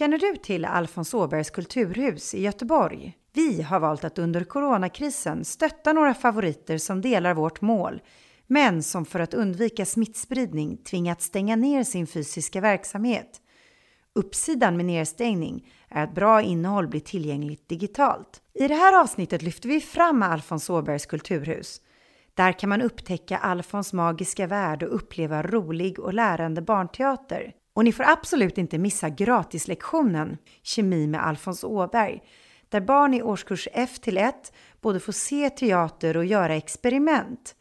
Känner du till Alfons Åbergs kulturhus i Göteborg? Vi har valt att under coronakrisen stötta några favoriter som delar vårt mål, men som för att undvika smittspridning tvingats stänga ner sin fysiska verksamhet. Uppsidan med nedstängning är att bra innehåll blir tillgängligt digitalt. I det här avsnittet lyfter vi fram Alfons Åbergs kulturhus. Där kan man upptäcka Alfons magiska värld och uppleva rolig och lärande barnteater. Och ni får absolut inte missa gratislektionen Kemi med Alfons Åberg där barn i årskurs F till 1 både får se teater och göra experiment.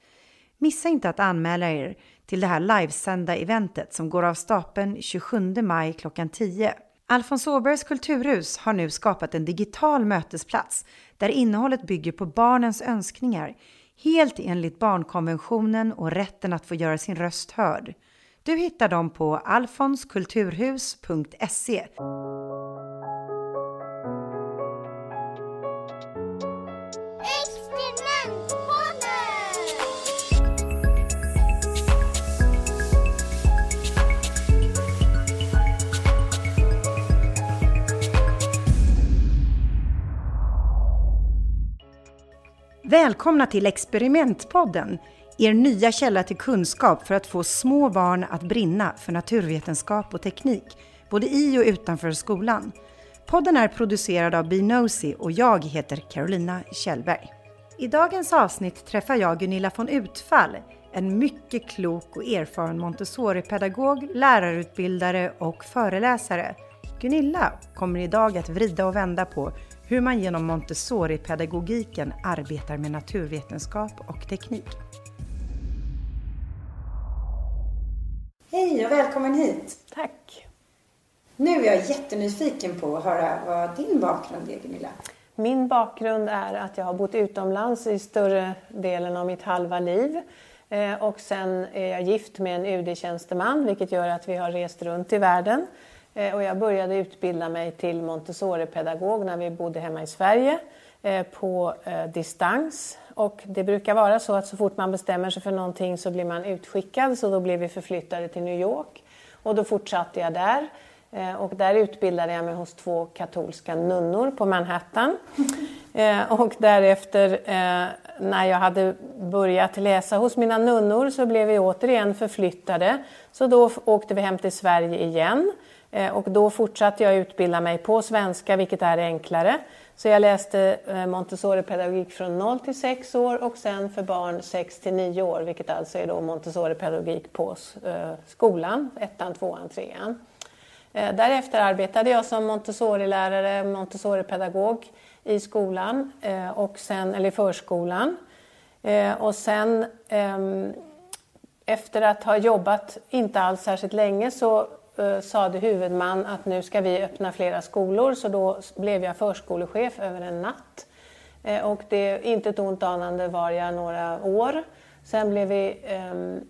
Missa inte att anmäla er till det här livesända eventet som går av stapeln 27 maj klockan 10. Alfons Åbergs kulturhus har nu skapat en digital mötesplats där innehållet bygger på barnens önskningar, helt enligt barnkonventionen och rätten att få göra sin röst hörd. Du hittar dem på alfonskulturhus.se. Välkomna till Experimentpodden, er nya källa till kunskap för att få små barn att brinna för naturvetenskap och teknik, både i och utanför skolan. Podden är producerad av Binosi och jag heter Carolina Kjellberg. I dagens avsnitt träffar jag Gunilla von Utfall, en mycket klok och erfaren Montessori-pedagog, lärarutbildare och föreläsare. Gunilla kommer idag att vrida och vända på hur man genom Montessori-pedagogiken arbetar med naturvetenskap och teknik. Hej och välkommen hit! Tack! Nu är jag jättenyfiken på att höra vad din bakgrund är, Gunilla. Min bakgrund är att jag har bott utomlands i större delen av mitt halva liv. Eh, och sen är jag gift med en UD-tjänsteman vilket gör att vi har rest runt i världen. Eh, och jag började utbilda mig till Montessori-pedagog när vi bodde hemma i Sverige eh, på distans. Och det brukar vara så att så fort man bestämmer sig för någonting så blir man utskickad så då blev vi förflyttade till New York. Och då fortsatte jag där. Eh, och där utbildade jag mig hos två katolska nunnor på Manhattan. Eh, och därefter eh, när jag hade börjat läsa hos mina nunnor så blev vi återigen förflyttade. Så då åkte vi hem till Sverige igen. Och då fortsatte jag utbilda mig på svenska, vilket är enklare. Så jag läste eh, Montessori-pedagogik från 0 till 6 år och sen för barn 6 till 9 år, vilket alltså är då Montessori-pedagogik på eh, skolan, ettan, tvåan, trean. Eh, därefter arbetade jag som Montessori-lärare, Montessori-pedagog i skolan, och sen, eller i förskolan. Och sen ehm, efter att ha jobbat inte alls särskilt länge så Eh, sade huvudman att nu ska vi öppna flera skolor så då blev jag förskolechef över en natt. Eh, och det, inte ett ont anande var jag några år. Sen blev vi ehm,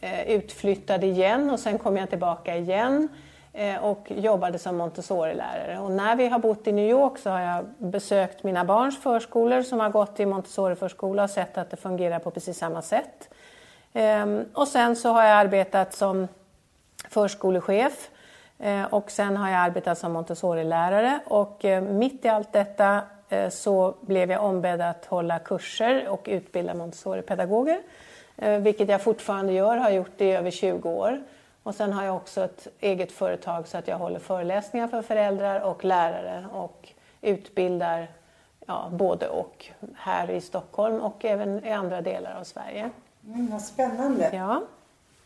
eh, utflyttade igen och sen kom jag tillbaka igen eh, och jobbade som Montessori-lärare. Och när vi har bott i New York så har jag besökt mina barns förskolor som har gått i Montessori-förskola och sett att det fungerar på precis samma sätt. Ehm, och sen så har jag arbetat som förskolechef eh, och sen har jag arbetat som Montessori-lärare och eh, mitt i allt detta eh, så blev jag ombedd att hålla kurser och utbilda Montessori-pedagoger. Vilket jag fortfarande gör, har gjort det i över 20 år. Och sen har jag också ett eget företag så att jag håller föreläsningar för föräldrar och lärare och utbildar ja, både och här i Stockholm och även i andra delar av Sverige. Mm, vad spännande. Ja.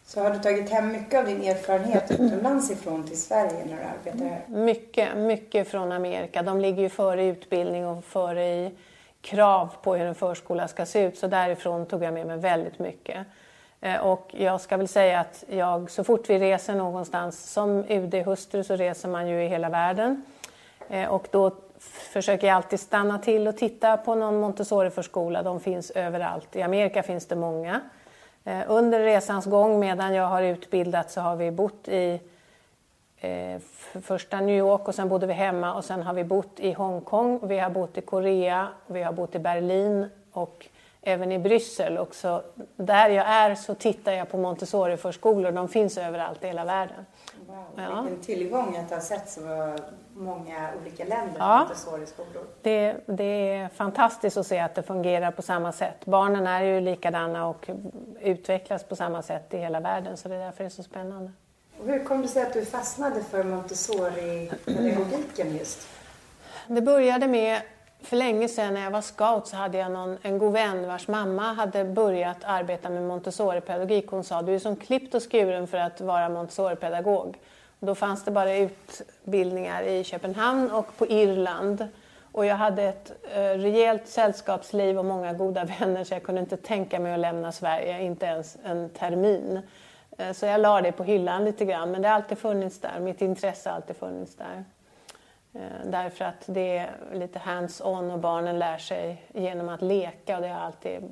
Så har du tagit hem mycket av din erfarenhet utomlands ifrån till Sverige när du arbetar här? Mycket, mycket från Amerika. De ligger ju före utbildning och före i krav på hur en förskola ska se ut. Så därifrån tog jag med mig väldigt mycket. Eh, och jag ska väl säga att jag, så fort vi reser någonstans, som UD-hustru så reser man ju i hela världen. Eh, och då försöker jag alltid stanna till och titta på någon Montessori-förskola. De finns överallt. I Amerika finns det många. Eh, under resans gång medan jag har utbildat så har vi bott i eh, första New York och sen bodde vi hemma och sen har vi bott i Hongkong, vi har bott i Korea, vi har bott i Berlin och även i Bryssel. Och så, där jag är så tittar jag på Montessori-förskolor. De finns överallt i hela världen. Wow, ja. Vilken tillgång att ha sett så många olika länder ja. Montessori-skolor. Det, det är fantastiskt att se att det fungerar på samma sätt. Barnen är ju likadana och utvecklas på samma sätt i hela världen så det är därför det är så spännande. Och hur kom det sig att du fastnade för Montessori-pedagogiken just? Det började med för länge sedan när jag var scout så hade jag någon, en god vän vars mamma hade börjat arbeta med Montessori-pedagogik. Hon sa du är som klippt och skuren för att vara Montessori-pedagog. Då fanns det bara utbildningar i Köpenhamn och på Irland. Och jag hade ett eh, rejält sällskapsliv och många goda vänner så jag kunde inte tänka mig att lämna Sverige, inte ens en termin. Eh, så jag la det på hyllan lite grann, men det har alltid funnits där. Mitt intresse har alltid funnits där. Eh, därför att det är lite hands-on och barnen lär sig genom att leka och det har alltid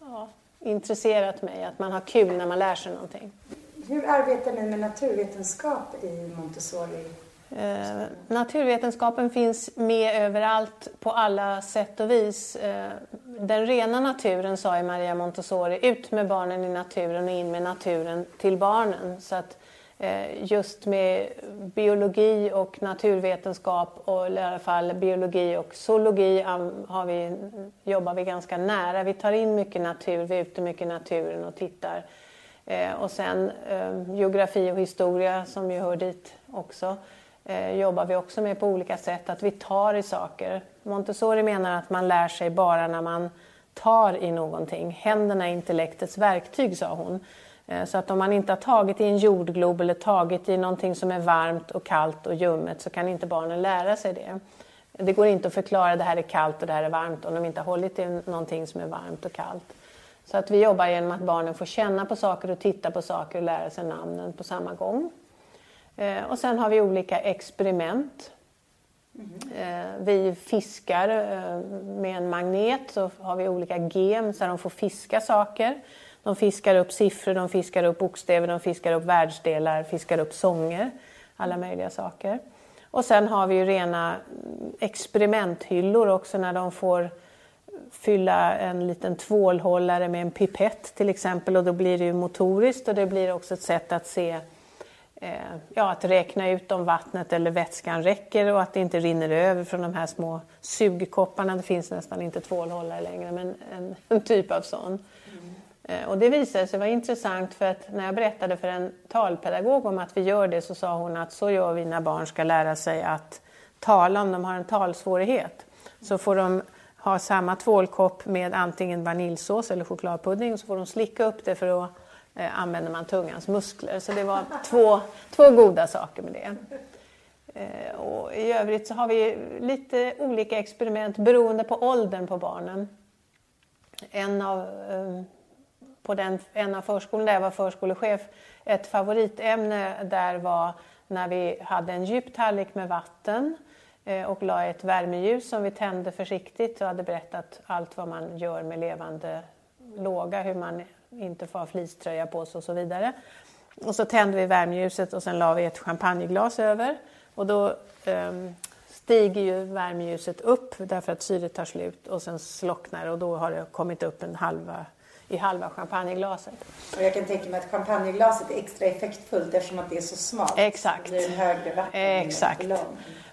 ja, intresserat mig, att man har kul när man lär sig någonting. Hur arbetar ni med naturvetenskap i Montessori? Eh, naturvetenskapen finns med överallt på alla sätt och vis. Eh, den rena naturen, sa Maria Montessori, ut med barnen i naturen och in med naturen till barnen. Så att Eh, just med biologi och naturvetenskap och i alla fall biologi och zoologi har vi, jobbar vi ganska nära. Vi tar in mycket natur, vi är ute mycket i naturen och tittar. Eh, och sen eh, geografi och historia som ju hör dit också jobbar vi också med på olika sätt, att vi tar i saker. Montessori menar att man lär sig bara när man tar i någonting. Händerna är intellektets verktyg, sa hon. Eh, så att om man inte har tagit i en jordglob eller tagit i någonting som är varmt och kallt och ljummet så kan inte barnen lära sig det. Det går inte att förklara det här är kallt och det här är varmt om de inte har hållit i någonting som är varmt och kallt. Så att vi jobbar genom att barnen får känna på saker och titta på saker och lära sig namnen på samma gång. Eh, och sen har vi olika experiment. Mm. Vi fiskar med en magnet, så har vi olika gem så de får fiska saker. De fiskar upp siffror, de fiskar upp bokstäver, de fiskar upp världsdelar, fiskar upp sånger, alla möjliga saker. Och sen har vi ju rena experimenthyllor också när de får fylla en liten tvålhållare med en pipett till exempel och då blir det ju motoriskt och det blir också ett sätt att se eh, ja, att räkna ut om vattnet eller vätskan räcker och att det inte rinner över från de här små sugkopparna. Det finns nästan inte tvålhållare längre men en, en typ av sån. Eh, och det visade sig vara intressant för att när jag berättade för en talpedagog om att vi gör det så sa hon att så gör vi när barn ska lära sig att tala om de har en talsvårighet. Så får de ha samma tvålkopp med antingen vaniljsås eller chokladpudding och så får de slicka upp det för då eh, använder man tungans muskler. Så det var två, två goda saker med det. Eh, och I övrigt så har vi lite olika experiment beroende på åldern på barnen. En av eh, på den, en av förskolorna där jag var förskolechef, ett favoritämne där var när vi hade en djup tallrik med vatten eh, och la ett värmeljus som vi tände försiktigt och hade berättat allt vad man gör med levande låga, hur man inte får ha fleecetröja på sig och så vidare. Och så tände vi värmeljuset och sen la vi ett champagneglas över och då um, stiger ju värmeljuset upp därför att syret tar slut och sen slocknar och då har det kommit upp en halva i halva champagneglaset. Och jag kan tänka mig att champagneglaset är extra effektfullt eftersom att det är så smalt. Exakt. Det blir högre vatten Exakt.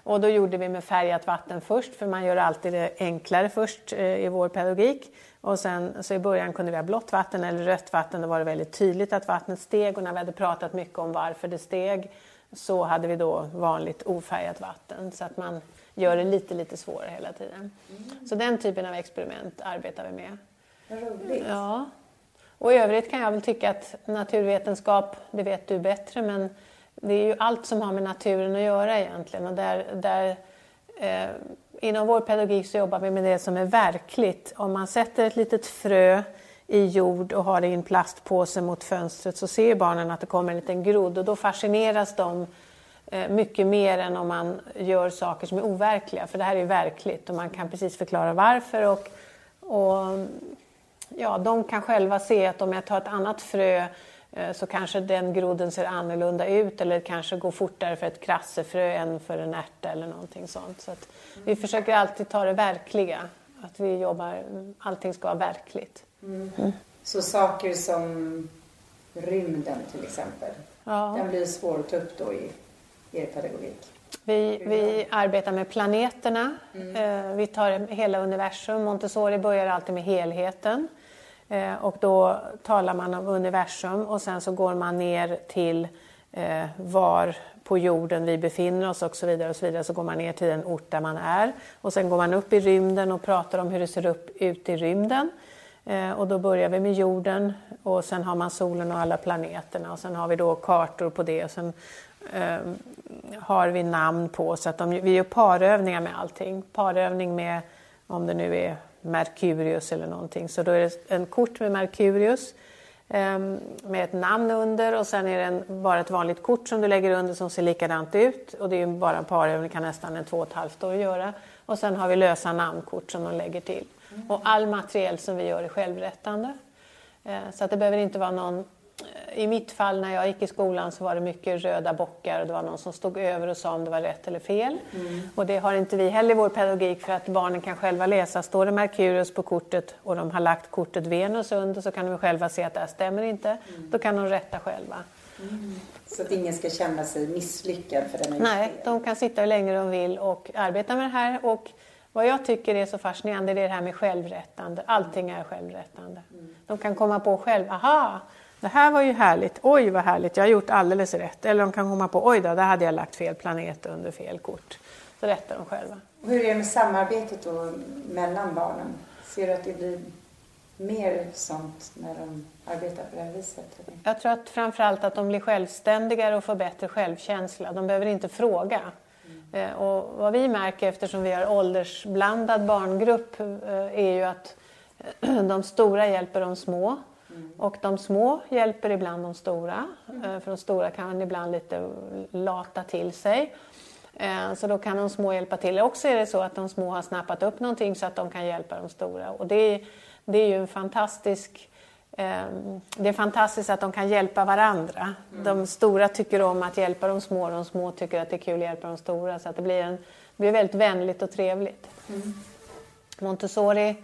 Och då gjorde vi med färgat vatten först, för man gör alltid det enklare först eh, i vår pedagogik. Och sen, så i början kunde vi ha blått vatten eller rött vatten, då var det väldigt tydligt att vattnet steg och när vi hade pratat mycket om varför det steg så hade vi då vanligt ofärgat vatten så att man gör det lite, lite svårare hela tiden. Mm. Så den typen av experiment arbetar vi med. Roligt. Ja. Och i övrigt kan jag väl tycka att naturvetenskap, det vet du bättre, men det är ju allt som har med naturen att göra egentligen. Och där, där, eh, inom vår pedagogik så jobbar vi med det som är verkligt. Om man sätter ett litet frö i jord och har det i en plastpåse mot fönstret så ser barnen att det kommer en liten grodd och då fascineras de eh, mycket mer än om man gör saker som är overkliga. För det här är ju verkligt och man kan precis förklara varför. Och, och ja, de kan själva se att om jag tar ett annat frö eh, så kanske den grodden ser annorlunda ut eller kanske går fortare för ett krassefrö än för en ärta eller någonting sånt. Så vi försöker alltid ta det verkliga, att vi jobbar, allting ska vara verkligt. Mm. Mm. Så saker som rymden till exempel, ja. den blir svår att ta upp då i er pedagogik? Vi, vi arbetar med planeterna. Mm. Eh, vi tar hela universum. Montessori börjar alltid med helheten. Eh, och då talar man om universum och sen så går man ner till eh, var på jorden vi befinner oss och så vidare. och Så vidare. Så går man ner till den ort där man är. Och sen går man upp i rymden och pratar om hur det ser upp, ut i rymden. Eh, och då börjar vi med jorden och sen har man solen och alla planeterna och sen har vi då kartor på det. Och sen eh, har vi namn på så att de, vi gör parövningar med allting. Parövning med om det nu är Merkurius eller någonting. Så då är det en kort med Merkurius eh, med ett namn under och sen är det en, bara ett vanligt kort som du lägger under som ser likadant ut. Och det är bara en parövning, kan nästan en två och ett halvt år göra. Och sen har vi lösa namnkort som de lägger till. Mm. Och all materiell som vi gör är självrättande. Eh, så att det behöver inte vara någon i mitt fall när jag gick i skolan så var det mycket röda bockar och det var någon som stod över och sa om det var rätt eller fel. Mm. Och det har inte vi heller i vår pedagogik för att barnen kan själva läsa. Står det Merkurius på kortet och de har lagt kortet Venus under så kan de själva se att det här stämmer inte. Mm. Då kan de rätta själva. Mm. Så att ingen ska känna sig misslyckad för den Nej, de kan sitta hur länge de vill och arbeta med det här. Och vad jag tycker är så fascinerande är det här med självrättande. Allting är självrättande. Mm. De kan komma på själv, aha, det här var ju härligt, oj vad härligt, jag har gjort alldeles rätt. Eller de kan komma på, oj då, där hade jag lagt fel planet under fel kort. Så rättar de själva. hur är det med samarbetet då mellan barnen? Ser du att det blir mer sånt när de arbetar på det här viset? Jag tror att framförallt att de blir självständigare och får bättre självkänsla. De behöver inte fråga. Mm. Och vad vi märker eftersom vi har åldersblandad barngrupp eh, är ju att de stora hjälper de små och de små hjälper ibland de stora, mm. för de stora kan ibland lite lata till sig. Eh, så då kan de små hjälpa till. Också är det så att de små har snappat upp någonting så att de kan hjälpa de stora. Och det är, det är ju en fantastisk ehm, det är fantastiskt att de kan hjälpa varandra. Mm. De stora tycker om att hjälpa de små och de små tycker att det är kul att hjälpa de stora. Så att det blir, en, det blir väldigt vänligt och trevligt. Mm. Montessori Eh,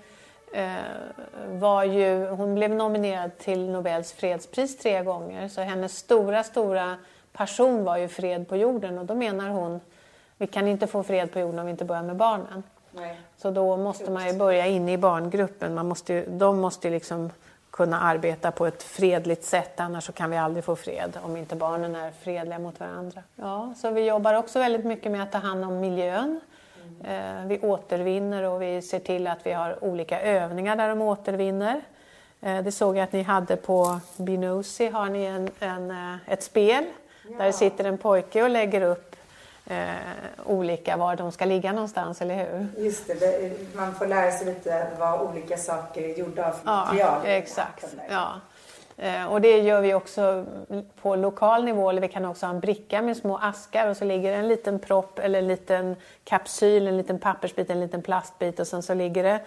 var ju, hon blev nominerad till Nobels fredspris tre gånger så hennes stora, stora passion var ju fred på jorden och då menar hon vi kan inte få fred på jorden om vi inte börjar med barnen. Nej. Så då måste man ju börja inne i barngruppen. Man måste ju, de måste ju liksom kunna arbeta på ett fredligt sätt annars så kan vi aldrig få fred om inte barnen är fredliga mot varandra. Ja, så vi jobbar också väldigt mycket med att ta hand om miljön. Eh, vi återvinner och vi ser till att vi har olika övningar där de återvinner. Eh, det såg jag att ni hade på Binosi, har ni en, en eh, ett spel ja. där det sitter en pojke och lägger upp eh, olika var de ska ligga någonstans, eller hur? Just det, man får lära sig lite vad olika saker är gjorda av material. Ja, exakt. Ja. Och det gör vi också på lokal nivå, eller vi kan också ha en bricka med små askar och så ligger det en liten propp eller en liten kapsyl, en liten pappersbit, en liten plastbit och sen så ligger det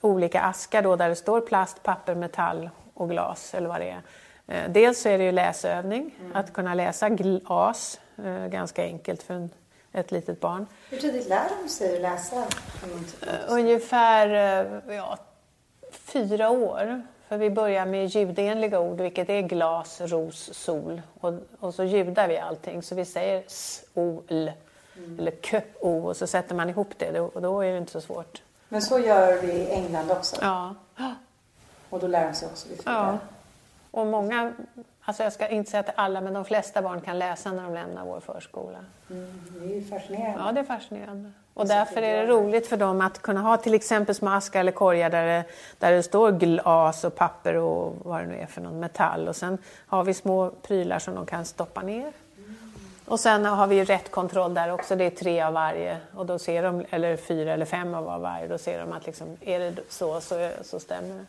olika askar då där det står plast, papper, metall och glas eller vad det är. Eh, dels så är det ju läsövning, mm. att kunna läsa glas, eh, ganska enkelt för en, ett litet barn. Hur tidigt lär de sig att läsa? Ungefär ja, fyra år. För vi börjar med ljudenliga ord, vilket är glas, ros, sol. Och, och så ljudar vi allting, så vi säger s, o, l. Mm. Eller k, o och så sätter man ihop det och då är det inte så svårt. Men så gör vi i England också? Ja. Och då lär de sig också lite Ja. Och många, alltså jag ska inte säga att alla, men de flesta barn kan läsa när de lämnar vår förskola. Mm, det är ju fascinerande. Ja, det är fascinerande. Och därför är det roligt för dem att kunna ha till exempel små askar eller korgar där det, där det står glas och papper och vad det nu är för någon metall. Och sen har vi små prylar som de kan stoppa ner. Och sen har vi rätt kontroll där också, det är tre av varje. Och då ser de, eller fyra eller fem av varje, då ser de att liksom, är det så, så, så stämmer det.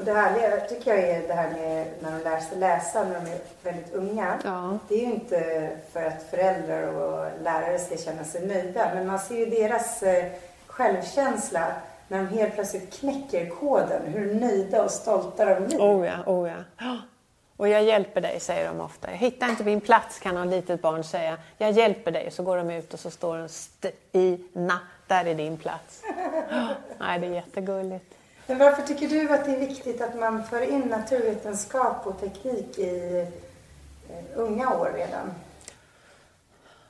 Och det härliga tycker jag är det här med när de lär sig läsa när de är väldigt unga. Ja. Det är ju inte för att föräldrar och lärare ska känna sig nöjda, men man ser ju deras eh, självkänsla när de helt plötsligt knäcker koden, hur nöjda och stolta de blir. Oh ja, oh ja. Och jag hjälper dig, säger de ofta. Jag hittar inte min plats, kan någon litet barn säga. Jag hjälper dig. Så går de ut och så står det Stina, där är din plats. Nej, det är jättegulligt. Men varför tycker du att det är viktigt att man för in naturvetenskap och teknik i eh, unga år redan?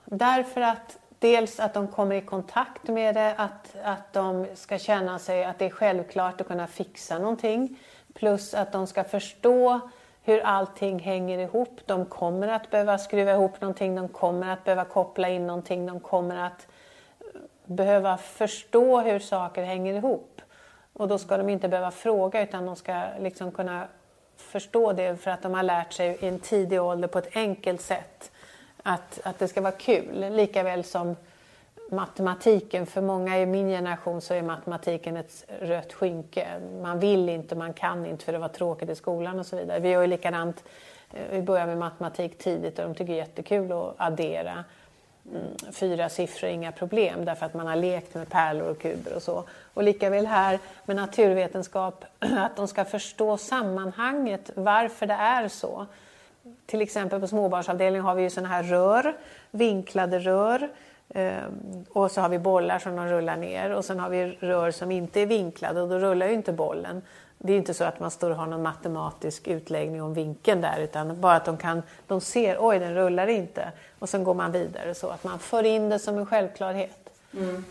Därför att dels att de kommer i kontakt med det, att, att de ska känna sig att det är självklart att kunna fixa någonting. Plus att de ska förstå hur allting hänger ihop. De kommer att behöva skruva ihop någonting, de kommer att behöva koppla in någonting, de kommer att behöva förstå hur saker hänger ihop. Och då ska de inte behöva fråga utan de ska liksom kunna förstå det för att de har lärt sig i en tidig ålder på ett enkelt sätt att, att det ska vara kul. Likaväl som matematiken, för många i min generation så är matematiken ett rött skynke. Man vill inte, man kan inte för det var tråkigt i skolan och så vidare. Vi gör ju likadant, eh, vi börjar med matematik tidigt och de tycker det är jättekul att addera. Mm, fyra siffror, inga problem, därför att man har lekt med pärlor och kuber och så. Och lika väl här med naturvetenskap, att de ska förstå sammanhanget, varför det är så. Till exempel på småbarnsavdelningen har vi ju sådana här rör, vinklade rör. Eh, och så har vi bollar som de rullar ner och sen har vi rör som inte är vinklade och då rullar ju inte bollen. Det är inte så att man står och har någon matematisk utläggning om vinkeln där utan bara att de kan, de ser, oj den rullar inte och sen går man vidare så att man för in det som en självklarhet. Mm.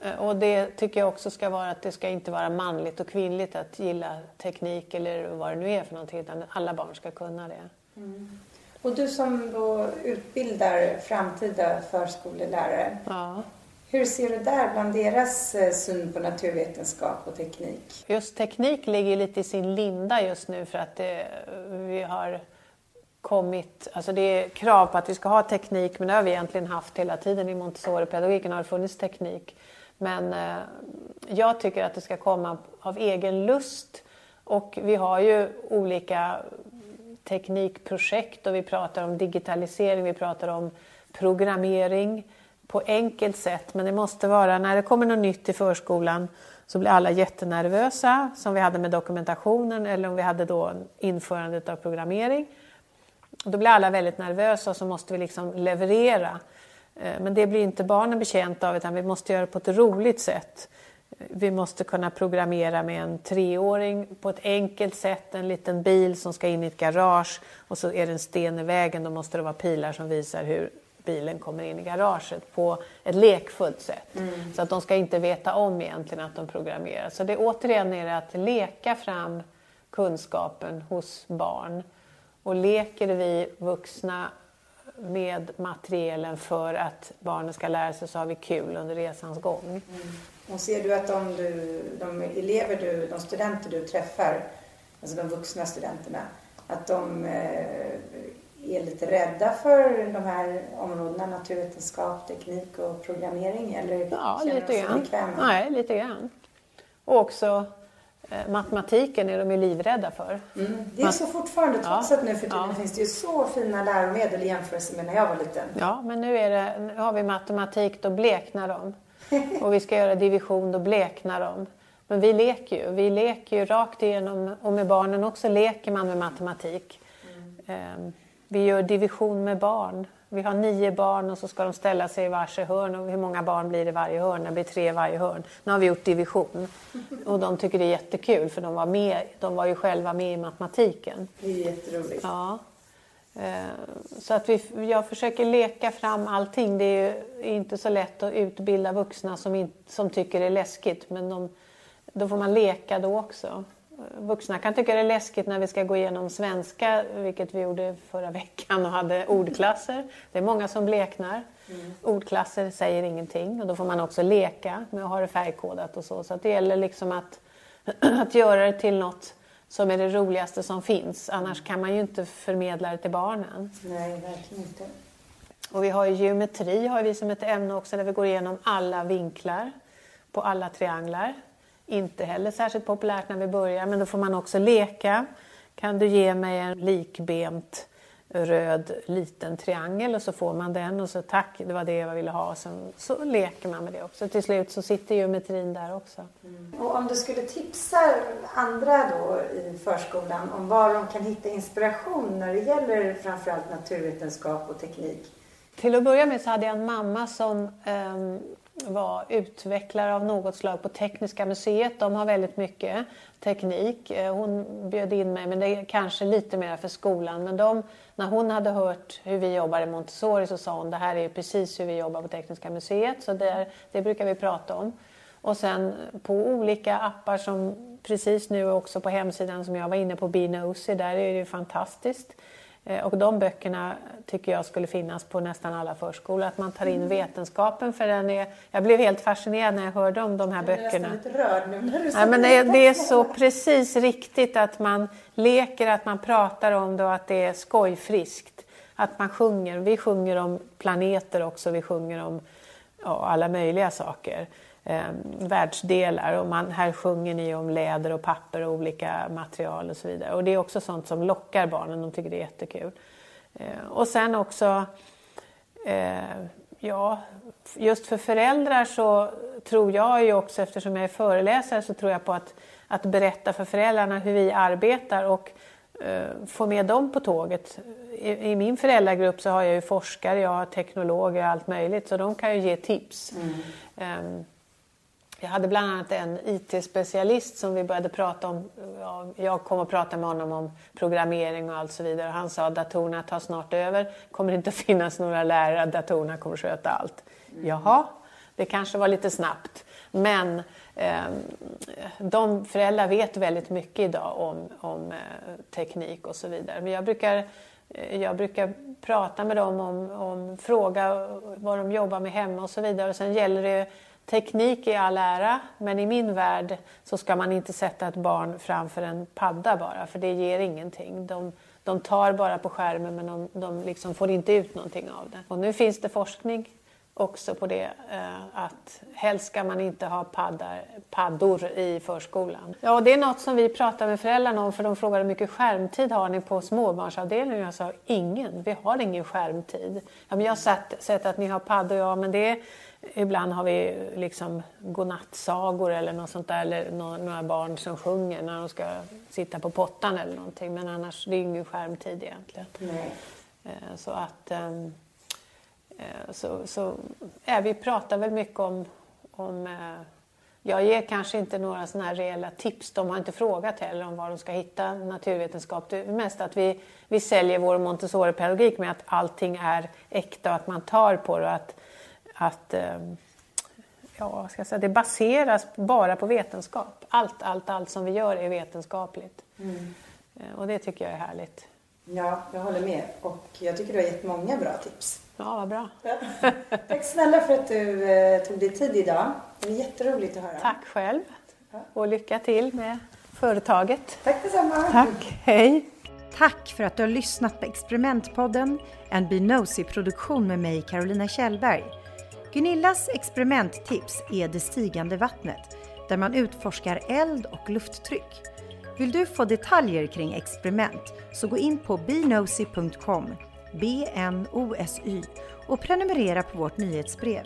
Eh, och det tycker jag också ska vara att det ska inte vara manligt och kvinnligt att gilla teknik eller vad det nu är för någonting utan alla barn ska kunna det. Mm. Och du som då utbildar framtida förskolelärare. Ja. Hur ser du där bland deras eh, syn på naturvetenskap och teknik? Just teknik ligger lite i sin linda just nu för att det, vi har kommit, alltså det är krav på att vi ska ha teknik men det har vi egentligen haft hela tiden i Montessori-pedagogiken har det funnits teknik. Men eh, jag tycker att det ska komma av egen lust och vi har ju olika teknikprojekt och vi pratar om digitalisering, vi pratar om programmering på enkelt sätt. Men det måste vara, när det kommer något nytt i förskolan så blir alla jättenervösa, som vi hade med dokumentationen eller om vi hade då införandet av programmering. Då blir alla väldigt nervösa och så måste vi liksom leverera. Eh, men det blir inte barnen betjänta av utan vi måste göra det på ett roligt sätt. Eh, vi måste kunna programmera med en treåring på ett enkelt sätt, en liten bil som ska in i ett garage och så är det en sten i vägen, då måste det vara pilar som visar hur bilen kommer in i garaget på ett lekfullt sätt. Mm. Så att de ska inte veta om egentligen att de programmerar. Så det återigen är det att leka fram kunskapen hos barn. Och leker vi vuxna med materialen för att barnen ska lära sig så har vi kul under resans gång. Mm. Och ser du att de, du, de elever du, de studenter du träffar, alltså de vuxna studenterna, att de eh, är lite rädda för de här områdena, naturvetenskap, teknik och programmering? Eller ja, lite grann. Nej, lite grann. Och också eh, matematiken är de ju livrädda för. Mm. Det är så fortfarande, trots ja. att nu för tiden ja. finns det ju så fina läromedel i jämförelse med när jag var liten. Ja, men nu, är det, nu har vi matematik, då bleknar de. Och vi ska göra division, då bleknar de. Men vi leker ju. Vi leker ju rakt igenom och med barnen också leker man med matematik. Mm. Vi gör division med barn. Vi har nio barn och så ska de ställa sig i varse hörn. Och hur många barn blir det i varje hörn? Det blir tre i varje hörn. Nu har vi gjort division. Och de tycker det är jättekul för de var, med, de var ju själva med i matematiken. Det är jätteroligt. Ja. Eh, så att vi, jag försöker leka fram allting. Det är inte så lätt att utbilda vuxna som, in, som tycker det är läskigt. Men de, då får man leka då också. Vuxna kan tycka det är läskigt när vi ska gå igenom svenska, vilket vi gjorde förra veckan och hade ordklasser. Det är många som bleknar. Mm. Ordklasser säger ingenting och då får man också leka med att ha det färgkodat och så. Så det gäller liksom att, att göra det till något som är det roligaste som finns. Annars kan man ju inte förmedla det till barnen. Nej, verkligen inte. Och vi har ju geometri har vi som ett ämne också där vi går igenom alla vinklar på alla trianglar. Inte heller särskilt populärt när vi börjar men då får man också leka. Kan du ge mig en likbent röd liten triangel och så får man den och så tack, det var det jag ville ha. Sen så leker man med det också. Till slut så sitter geometrin där också. Mm. Och om du skulle tipsa andra då i förskolan om var de kan hitta inspiration när det gäller framförallt naturvetenskap och teknik? Till att börja med så hade jag en mamma som um, var utvecklare av något slag på Tekniska museet. De har väldigt mycket teknik. Eh, hon bjöd in mig, men det är kanske lite mer för skolan. Men de, när hon hade hört hur vi jobbar i Montessori så sa hon det här är precis hur vi jobbar på Tekniska museet. Så det, det brukar vi prata om. Och sen på olika appar som precis nu också på hemsidan som jag var inne på, Binosi, där är det ju fantastiskt. Eh, och de böckerna tycker jag skulle finnas på nästan alla förskolor. Att man tar in mm. vetenskapen för den är... Jag blev helt fascinerad när jag hörde om de här jag böckerna. Jag är lite rörd nu när du ja, men det, det är så precis riktigt att man leker, att man pratar om det och att det är skojfriskt. Att man sjunger. Vi sjunger om planeter också, vi sjunger om ja, alla möjliga saker eh, världsdelar. Och man, här sjunger ni om läder och papper och olika material och så vidare. Och det är också sånt som lockar barnen, de tycker det är jättekul. Eh, och sen också, eh, ja, just för föräldrar så tror jag ju också, eftersom jag är föreläsare, så tror jag på att, att berätta för föräldrarna hur vi arbetar och eh, få med dem på tåget. I, I, min föräldragrupp så har jag ju forskare, jag har teknologer och allt möjligt så de kan ju ge tips. Mm. Jag hade bland annat en IT-specialist som vi började prata om. Jag kom och pratade med honom om programmering och allt så vidare. Han sa att datorerna tar snart över. kommer inte att finnas några lärare, datorerna kommer att sköta allt. Mm. Jaha, det kanske var lite snabbt. Men eh, de föräldrar vet väldigt mycket idag om, om eh, teknik och så vidare. Men jag brukar, eh, jag brukar prata med dem om, om fråga vad de jobbar med hemma och så vidare. Och sen gäller det Teknik är all ära, men i min värld så ska man inte sätta ett barn framför en padda bara, för det ger ingenting. De, de tar bara på skärmen men de, de liksom får inte ut någonting av det. Och nu finns det forskning också på det eh, att helst ska man inte ha paddar, paddor i förskolan. Ja, och det är något som vi pratar med föräldrarna om för de frågar hur mycket skärmtid har ni på småbarnsavdelningen? Jag sa ingen, vi har ingen skärmtid. Ja, men jag har sett, sett att ni har paddor, ja men det är Ibland har vi liksom godnattsagor eller något sånt där, eller några barn som sjunger när de ska sitta på pottan eller någonting. Men annars, det är ingen skärmtid egentligen. Nej. Eh, så att... Ehm, eh, så, så, ja, vi pratar väl mycket om... om eh, jag ger kanske inte några sådana här reella tips. De har inte frågat heller om var de ska hitta naturvetenskap. Det är mest att vi, vi säljer vår Montessori-pedagogik med att allting är äkta och att man tar på det. Och att, att ehm, ja, ska jag säga, det baseras bara på vetenskap. Allt, allt, allt som vi gör är vetenskapligt. Mm. Eh, och det tycker jag är härligt. Ja, jag håller med. Och jag tycker du har gett många bra tips. Ja, vad bra. Ja. Tack snälla för att du eh, tog dig tid idag. Det var jätteroligt att höra. Tack själv. Och lycka till med företaget. Tack detsamma. Tack. Hej. Tack för att du har lyssnat på Experimentpodden, en Binosi-produktion med mig, Carolina Kjellberg. Gunillas experimenttips är Det stigande vattnet, där man utforskar eld och lufttryck. Vill du få detaljer kring experiment så gå in på bnosy.com, B-N-O-S-Y, och prenumerera på vårt nyhetsbrev.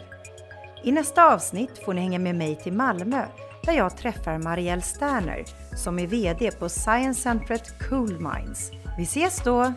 I nästa avsnitt får ni hänga med mig till Malmö där jag träffar Marielle Sterner som är VD på Science Centret Cool Minds. Vi ses då!